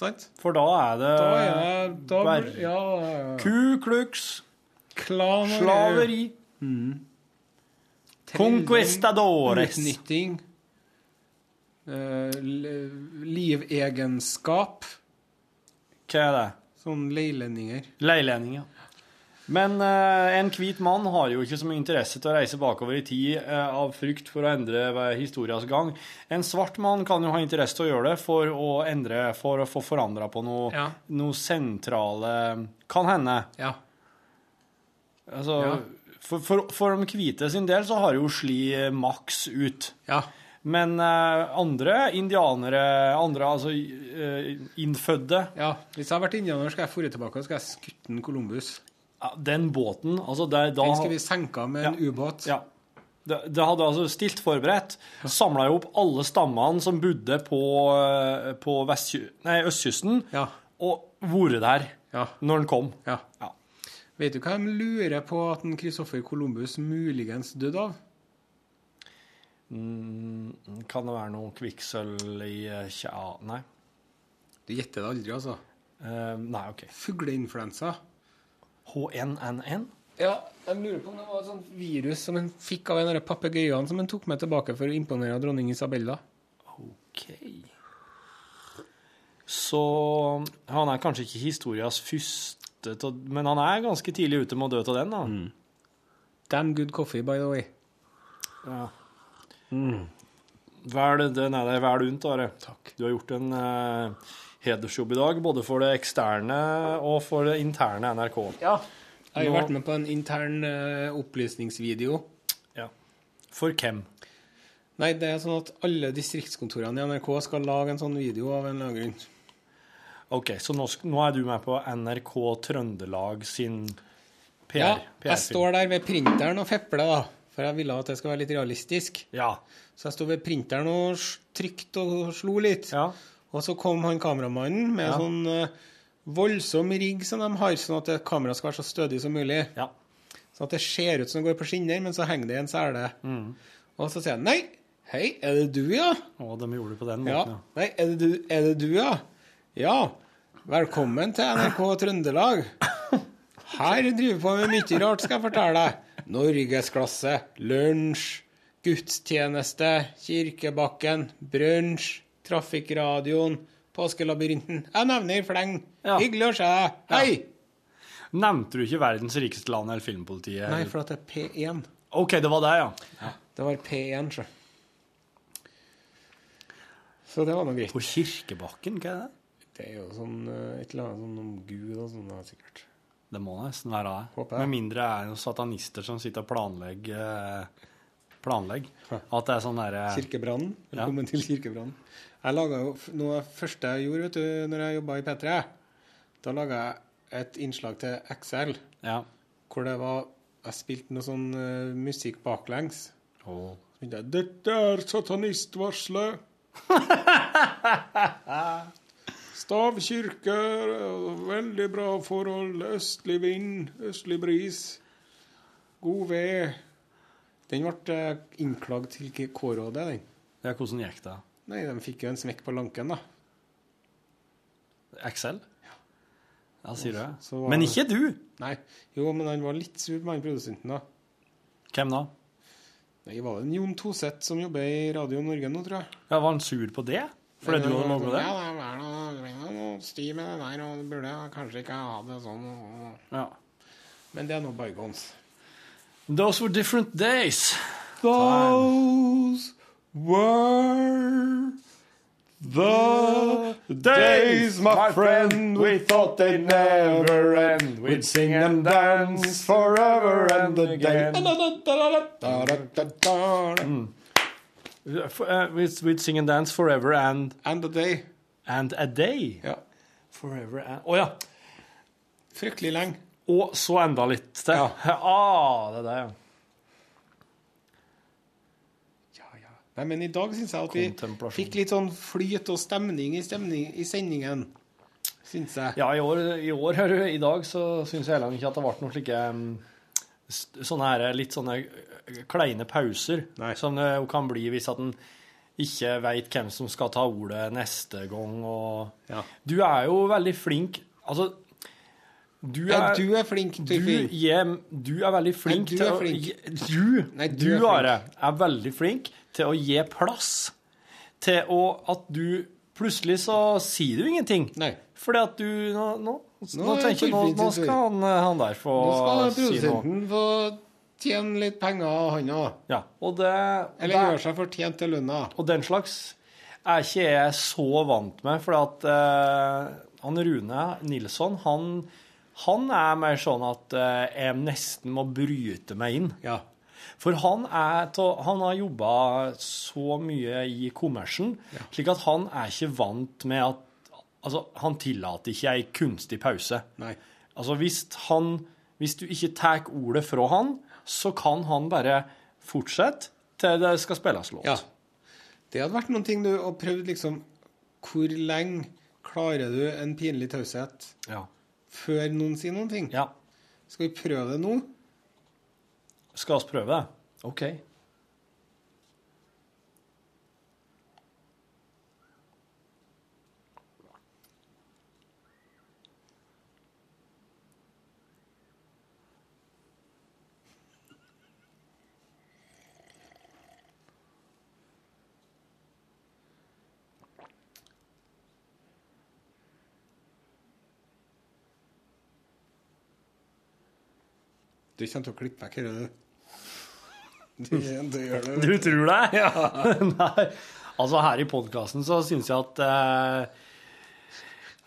Sant? For da er det Da er det da, Ja, ja, ja. Ku Klux, Klan slaveri, Trelldom, conquistadores. Utnytting. eh, livegenskap. Hva er det? Sånn leilendinger. Leilendinger. Men eh, en hvit mann har jo ikke så mye interesse til å reise bakover i tid eh, av frykt for å endre ved historias gang. En svart mann kan jo ha interesse til å gjøre det for å endre, for å få forandra på noe, Ja. noe sentrale Kan hende. Ja. Altså, Ja. for, for, for de hvite sin del så har jo sli eh, maks ut. ja. Men eh, andre indianere, andre altså eh, innfødte ja. Hvis jeg har vært indianer, skal jeg forre tilbake og skal jeg skutte en Columbus. Den båten altså der, da, Den skal vi senke med en ubåt. Ja. Det, det hadde altså stilt forberedt, samla opp alle stammene som bodde på, eh, på vestky- nei, østkysten, Ja. og vært der Ja. når den kom. ja. Ja. Vet du hva de lurer på at en Christoffer Columbus muligens døde av? Mm, kan det være noe kvikksølv i eh, Tja, nei. Du gjetter det aldri, altså. Uh, nei, OK. Fugleinfluensa. HNNN? Ja, jeg lurer på om det var et sånt virus som en fikk av en av de papegøyene som en tok med tilbake for å imponere dronning Isabella. OK. Så han er kanskje ikke historias første til Men han er ganske tidlig ute med å dø av den, da. Damn good coffee, by the way. Ja. Vel, den er deg vel unt, Are. Takk. Du har gjort en eh, hedersjobb i dag, både for det eksterne og for det interne NRK. Ja. Jeg har jo Nå- vært med på en intern uh, opplysningsvideo. Ja. For hvem? Nei, det er sånn at alle distriktskontorene i NRK skal lage en sånn video av en eller annen grunn. OK, så nå, nå er du med på NRK Trøndelag sin PR, Ja, PR jeg står der ved printeren og fepler, da. For jeg ville at det skal være litt realistisk. Ja. Så jeg sto ved printeren og trykte og slo litt. Ja. Og så kom han kameramannen med Ja. sånn uh, voldsom rigg som de har, sånn at kameraet skal være så stødig som mulig. Ja. Sånn at det ser ut som det går på skinner, men så henger det i en sele. Mm. Og så sier han nei, hei, er det du, ja? Å, de gjorde det på den Ja. måten, ja. Nei, er det, du, er det du, ja? Ja. Velkommen til NRK Trøndelag. Her driver vi på med mye rart, skal jeg fortelle deg. Norgesklasse, lunsj, gudstjeneste, Kirkebakken, brunsj, Trafikkradioen, Påskelabyrinten. Jeg nevner i fleng. Ja. Hyggelig å se deg. Hei! Nevnte du ikke verdens rikeste land eller filmpolitiet? Nei, for at det er P1. OK, det var det, ja. ja. Det var P1, sjø. Så det var nå greit. På Kirkebakken, hva er det? Det er jo sånn eh, et eller annet sånn om Gud og sånn, sikkert. Det må nesten være det. Med mindre det er noen satanister som sitter og planlegger eh, planlegg. At det er sånn derre Kirkebrannen. Velkommen til Kirkebrannen. Jeg laget jo, Noe av det første jeg gjorde vet du, når jeg jobba i P3, da laga jeg et innslag til XL Ja. hvor det var Jeg spilte noe sånn uh, musikk baklengs. Åh. Så begynte jeg, Dette er satanistvarselet. Stavkirke, veldig bra forhold, østlig vind, østlig bris, god ved. Den ble eh, innklagd til K-rådet, den. Ja, hvordan gikk det? Nei, de fikk jo en smekk på lanken, da. Excel? Ja, sier du det? Var Men ikke du! Nei, jo, men han var litt sur på han produsenten, da. Hvem da? Nei, var det en Jon Toseth som jobber i Radio Norge nå, tror jeg? Ja, Var han sur på det? Fordi du hadde laga det? Ja, det er noe- det noe sti med det der, og du burde kanskje ikke ha det sånn. og- Ja. Men det er nå bygons. Those were different days. Those were the days, my friend, we thought they'd never end. We'd sing and dance forever and again. For, uh, we'd, we'd sing and dance forever and And a day. And a day. Ja. Forever and Å ja. Fryktelig lenge. Og så enda litt til. Ja. Ah, det der, ja. Nei, men i dag syns jeg at vi fikk litt sånn flyt og stemning i, stemning, i sendingen. Syns jeg. Ja, i år, i, år hører du, i dag så syns jeg heller ikke at det ble noen slike um, sånne her, litt sånne uh, kleine pauser Nei. som det jo kan bli hvis at en ikke veit hvem som skal ta ordet neste gang. Og Du er jo veldig flink Altså, du er, Ja, du er flink, du, Torfinn. du er veldig flink du til er å Du, Nei, du du, er flink. Are, er veldig flink til å gi plass til å, at du Plutselig så sier du ingenting. Nei. Fordi at du Nå, nå, nå, Nå er tenker jeg, nå, nå skal han, eh, han der få Nå skal si noe. produsenten få tjene litt penger, han òg. Ja, og det, Eller det- gjøre seg fortjent til lønna. Og den slags er ikke jeg så vant med, for at eh, han Rune Nilsson, han, han er mer sånn at eh, jeg nesten må bryte meg inn. Ja. For han, er, han har jobba så mye i kommersen, slik at han er ikke vant med at Altså, han tillater ikke ei kunstig pause. Nei. Altså, hvis han Hvis du ikke tar ordet fra han, så kan han bare fortsette til det skal spilles låt. Ja. Det hadde vært noen ting du har prøvd liksom Hvor lenge klarer du en pinlig taushet Ja. Før noen sier noen ting? Ja. Skal vi prøve det nå? Skal vi prøve det? OK. Du kommer til å klippe vekk dette, du. Du, du gjør det. Du tror det? Ja. Nei. Altså, her i podkasten så syns jeg at eh,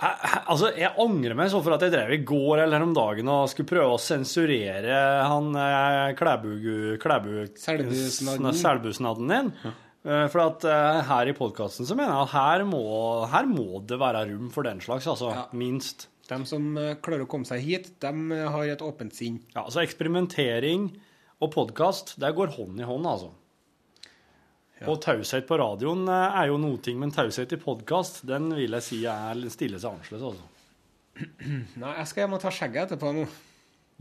jeg, Altså, jeg angrer meg så for at jeg drev i går eller om dagen og skulle prøve å sensurere han eh, Klæbu... Klæbu Selbusnadden. Selbusnadden din. Ja. For at eh, her i podkasten så mener jeg at her må, her må det være rom for den slags, altså. Ja. Minst. De som eh, klarer å komme seg hit, de eh, har et åpent sinn. Ja, altså eksperimentering og podkast, det går hånd i hånd, altså. Og taushet på radioen eh, er jo noe ting, men taushet i podkast, den vil jeg si er stille seg annerledes, altså. Nei, jeg skal hjem og ta skjegget etterpå nå.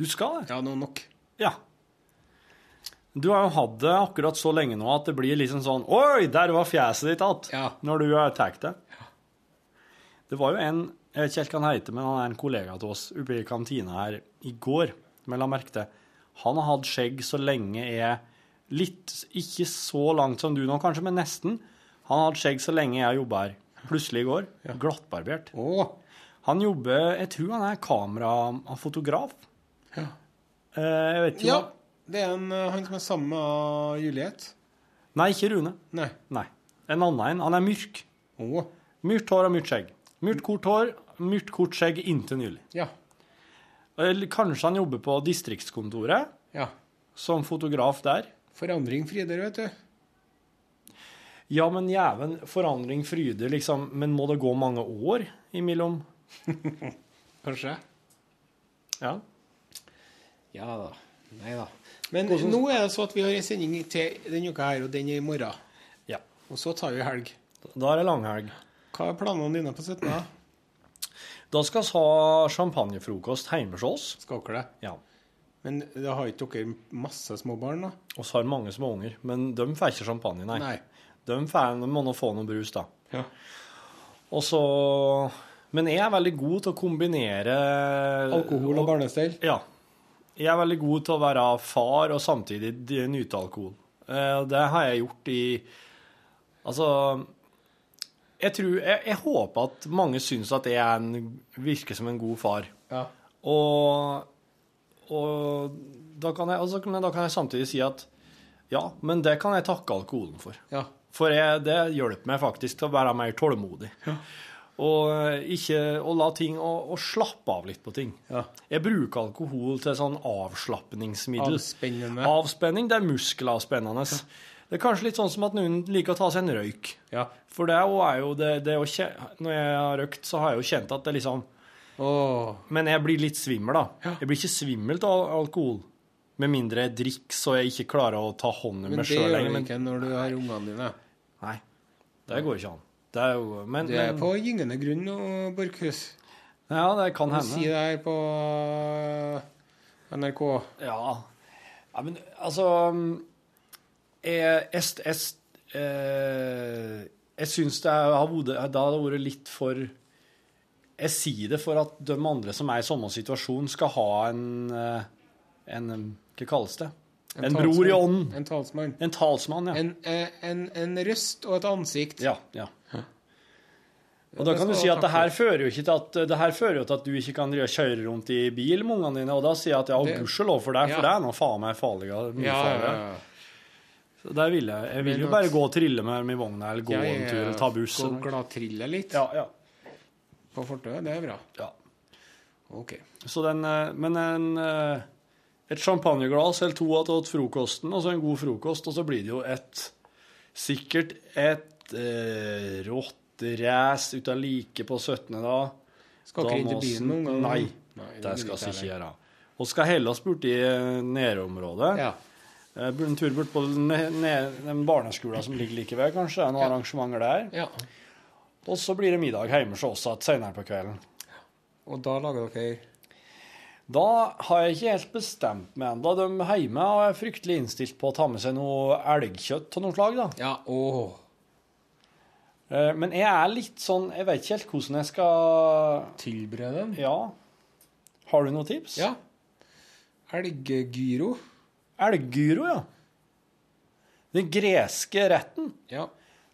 Du skal det? Ja, nå nok. Ja. Du har jo hatt det akkurat så lenge nå at det blir liksom sånn Oi, der var fjeset ditt igjen! Ja. Når du har tatt det. Det var jo en Jeg vet ikke helt hva han heter, men han er en kollega til oss oppe i kantina her i går. Men la merke til Han har hatt skjegg så lenge jeg Litt Ikke så langt som du nå, kanskje, men nesten. Han har hatt skjegg så lenge jeg jobba her. Plutselig i går. Glattbarbert. Å, Han jobber Jeg tror han er kamerafotograf. Ja. Eh, Jeg vet ikke ja. hva Det er en, eh, han som er sammen med Juliet. Nei, ikke Rune. Nei. Nei. En annen en. Han er mørk. Å, Myrt hår og myrt skjegg. Myrt kort hår, myrt kort skjegg inntil nylig. ja. Eller Kanskje han jobber på distriktskontoret Ja. som fotograf der. Forandring fryder, vet du. Ja, men jæven, forandring fryder, liksom. Men må det gå mange år imellom? Kanskje. Ja. Ja da. Nei da. Men nå er det så at vi har en sending til denne uka her, og den er i morgen. ja. Og så tar vi helg. Da er det langhelg. Hva er planene dine på 17. da? Skal vi ha champagnefrokost hjemme hos oss. Skal dere det? Ja. Men da har ikke dere masse små barn, da? Vi har mange små unger, men de får ikke champagne, nei. Nei. De, får, de må nå få noe brus, da. Ja. Og så Men jeg er veldig god til å kombinere Alkohol og barnestell? Ja. Jeg er veldig god til å være far og samtidig nyte alkohol. Eh, Det har jeg gjort i Altså Jeg tror Jeg, jeg håper at mange syns at jeg er en, virker som en god far. Ja. Og, og da, kan jeg, altså, da kan jeg samtidig si at ja, men det kan jeg takke alkoholen for. Ja. For jeg, det hjelper meg faktisk til å være mer tålmodig. Og eh, ikke å la ting og, og slappe av litt på ting. Ja. Jeg bruker alkohol til sånn avslapningsmiddel. Avspennende. Avspenning, det er muskelavspennende. Det er kanskje litt sånn som at noen liker å ta seg en røyk. Ja. For det er jo- det, det å Når jeg har røykt, så har jeg jo kjent at det liksom oh. Men jeg blir litt svimmel, da. Jeg blir ikke svimmel av alkohol. Med mindre jeg drikker så jeg ikke klarer å ta hånd om Men det gjør lenger. du ikke når du har ungene dine. nei, det går ikke an. Det er jo Men, Du er men på gyngende grunn nå, Borchhus. Ja, det kan Du hende. sier det her på NRK. Ja. ja men altså Jeg, jeg, jeg, eh, jeg syns det har vært- litt for Jeg sier det for at de andre som er i samme situasjon, skal ha en, eh, en Hva kalles det? En, bror i ånden. En talsmann. En talsmann, ja. En, eh, en, en røst og et ansikt. Ja, ja. Og da kan du si at det her fører jo ikke til at, det her fører jo til at du ikke kan kjøre rundt i bil med ungene dine, og da sier jeg at ja, gudskjelov for deg, Ja. for det er nå faen meg farligere. Mye Ja, ja, farligere. ja. Så der vil jeg. Jeg vil jo bare gå og trille med dem i vogna, eller gå en tur, eller ta buss. Gå og gladtrille litt Ja, ja. på fortauet. Det er bra. ja. OK. Så den, eh, men en, eh, et champagneglass eller to til frokosten, og så en god frokost, og så blir det jo et Sikkert et eh, rått race ut av like på 17. da. Skal Da ikke inn til byen noen gang? Nei, Nei, det det skal vi ikke ikke gjøre. Og skal helle oss borti eh, nærområdet. Ja. Eh, En tur bort på den barneskolen som ligger like ved, kanskje. Noen arrangementer der. ja. Og så blir det middag hjemme hos oss igjen senere på kvelden. Og da lager dere Da har jeg ikke helt bestemt meg ennå. De hjemme er fryktelig innstilt på å ta med seg noe elgkjøtt av noe slag. da. Ja, åh. Eh, Men jeg er litt sånn Jeg vet ikke helt hvordan jeg skal Tilberede den? Ja. Har du noen tips? Ja. Elggyro. Elggyro, ja. Den greske retten. Ja.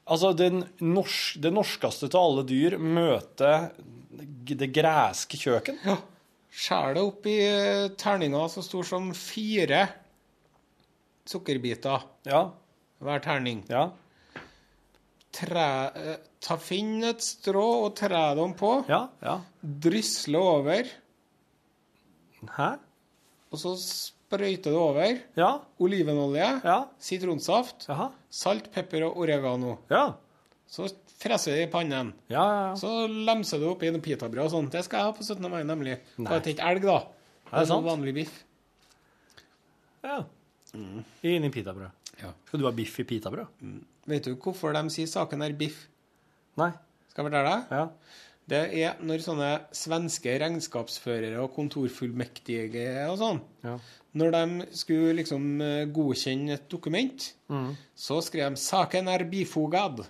Altså, den nors det norskeste av alle dyr møter det greske kjøkken. ja. Skjærer det opp i eh, terninger så stor som fire sukkerbiter Ja. hver terning. Ja. Tre, eh, ta Finn et strå og tre dem på. Ja. ja. Drysle over. Hæ? Og så s- det over. Ja. Olivenolje, Ja. sitronsaft, Jaha. salt, pepper og oregano. Ja. Så freser det i pannen. Ja, ja, ja. Så lemser du oppi noe pitabrød og sånt. Det skal jeg ha på 17. mai, nemlig. Nei. Bare ikke elg, da. Er det sånn sant? Vanlig biff. ja. Inni pitabrød. Ja. Skal du ha biff i pitabrød? Vet du hvorfor de sier saken er biff? Nei. Skal jeg fortelle deg? Ja. Det er når sånne svenske regnskapsførere og kontorfullmektige og sånn, Ja. Når de skulle liksom eh, godkjenne et dokument, så skrev de 'Saken er bifogad'.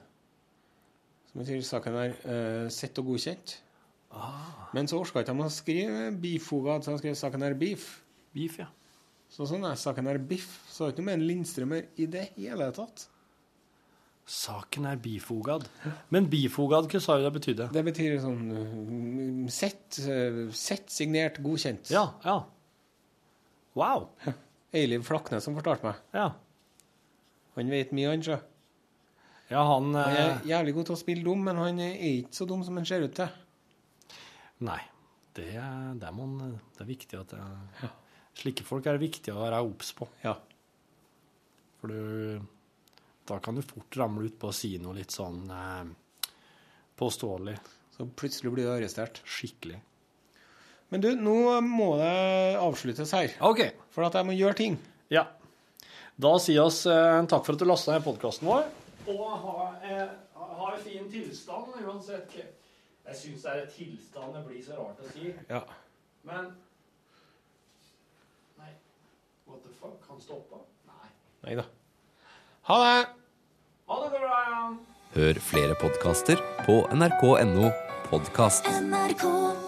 Som betyr saken er uh, sett og godkjent. Men så orka ikke de å skrive 'bifogad', så de skrev 'saken er beef'. Beef, ja. Så sånn er saken er biff. Så det er ikke noe med en Lindstrømmer i det hele tatt. Saken er bifogad. Men bifogad, hva sa du det betydde? Det betyr sånn uh, sett, sett, signert, godkjent. Ja, ja. Wow. Eiliv Flakne som fortalte meg. Ja. Han vet mye, han, sjø. Ja, han Han eh, er jævlig god til å spille dum, men han er ikke så dum som han ser ut til. Nei. Det er, det, man, det er viktig at det, Slike folk er det viktig å være obs på. Ja. For du, da kan du fort ramle ut på å si noe litt sånn eh, påståelig. Så plutselig blir du arrestert. Skikkelig. Men du, nå må det avsluttes her. OK. For at jeg må gjøre ting. Ja. Da sier oss eh, takk for at du lasta ned podkasten vår. Og ha, eh, ha en fin tilstand uansett hva Jeg syns det er et tilstand det blir så rart å si. Ja. Men Nei. What the fuck? Han stoppa? Nei. Nei da. Ha det! Ha det bra. Hør flere podkaster på nrk.no podkast. NRK P3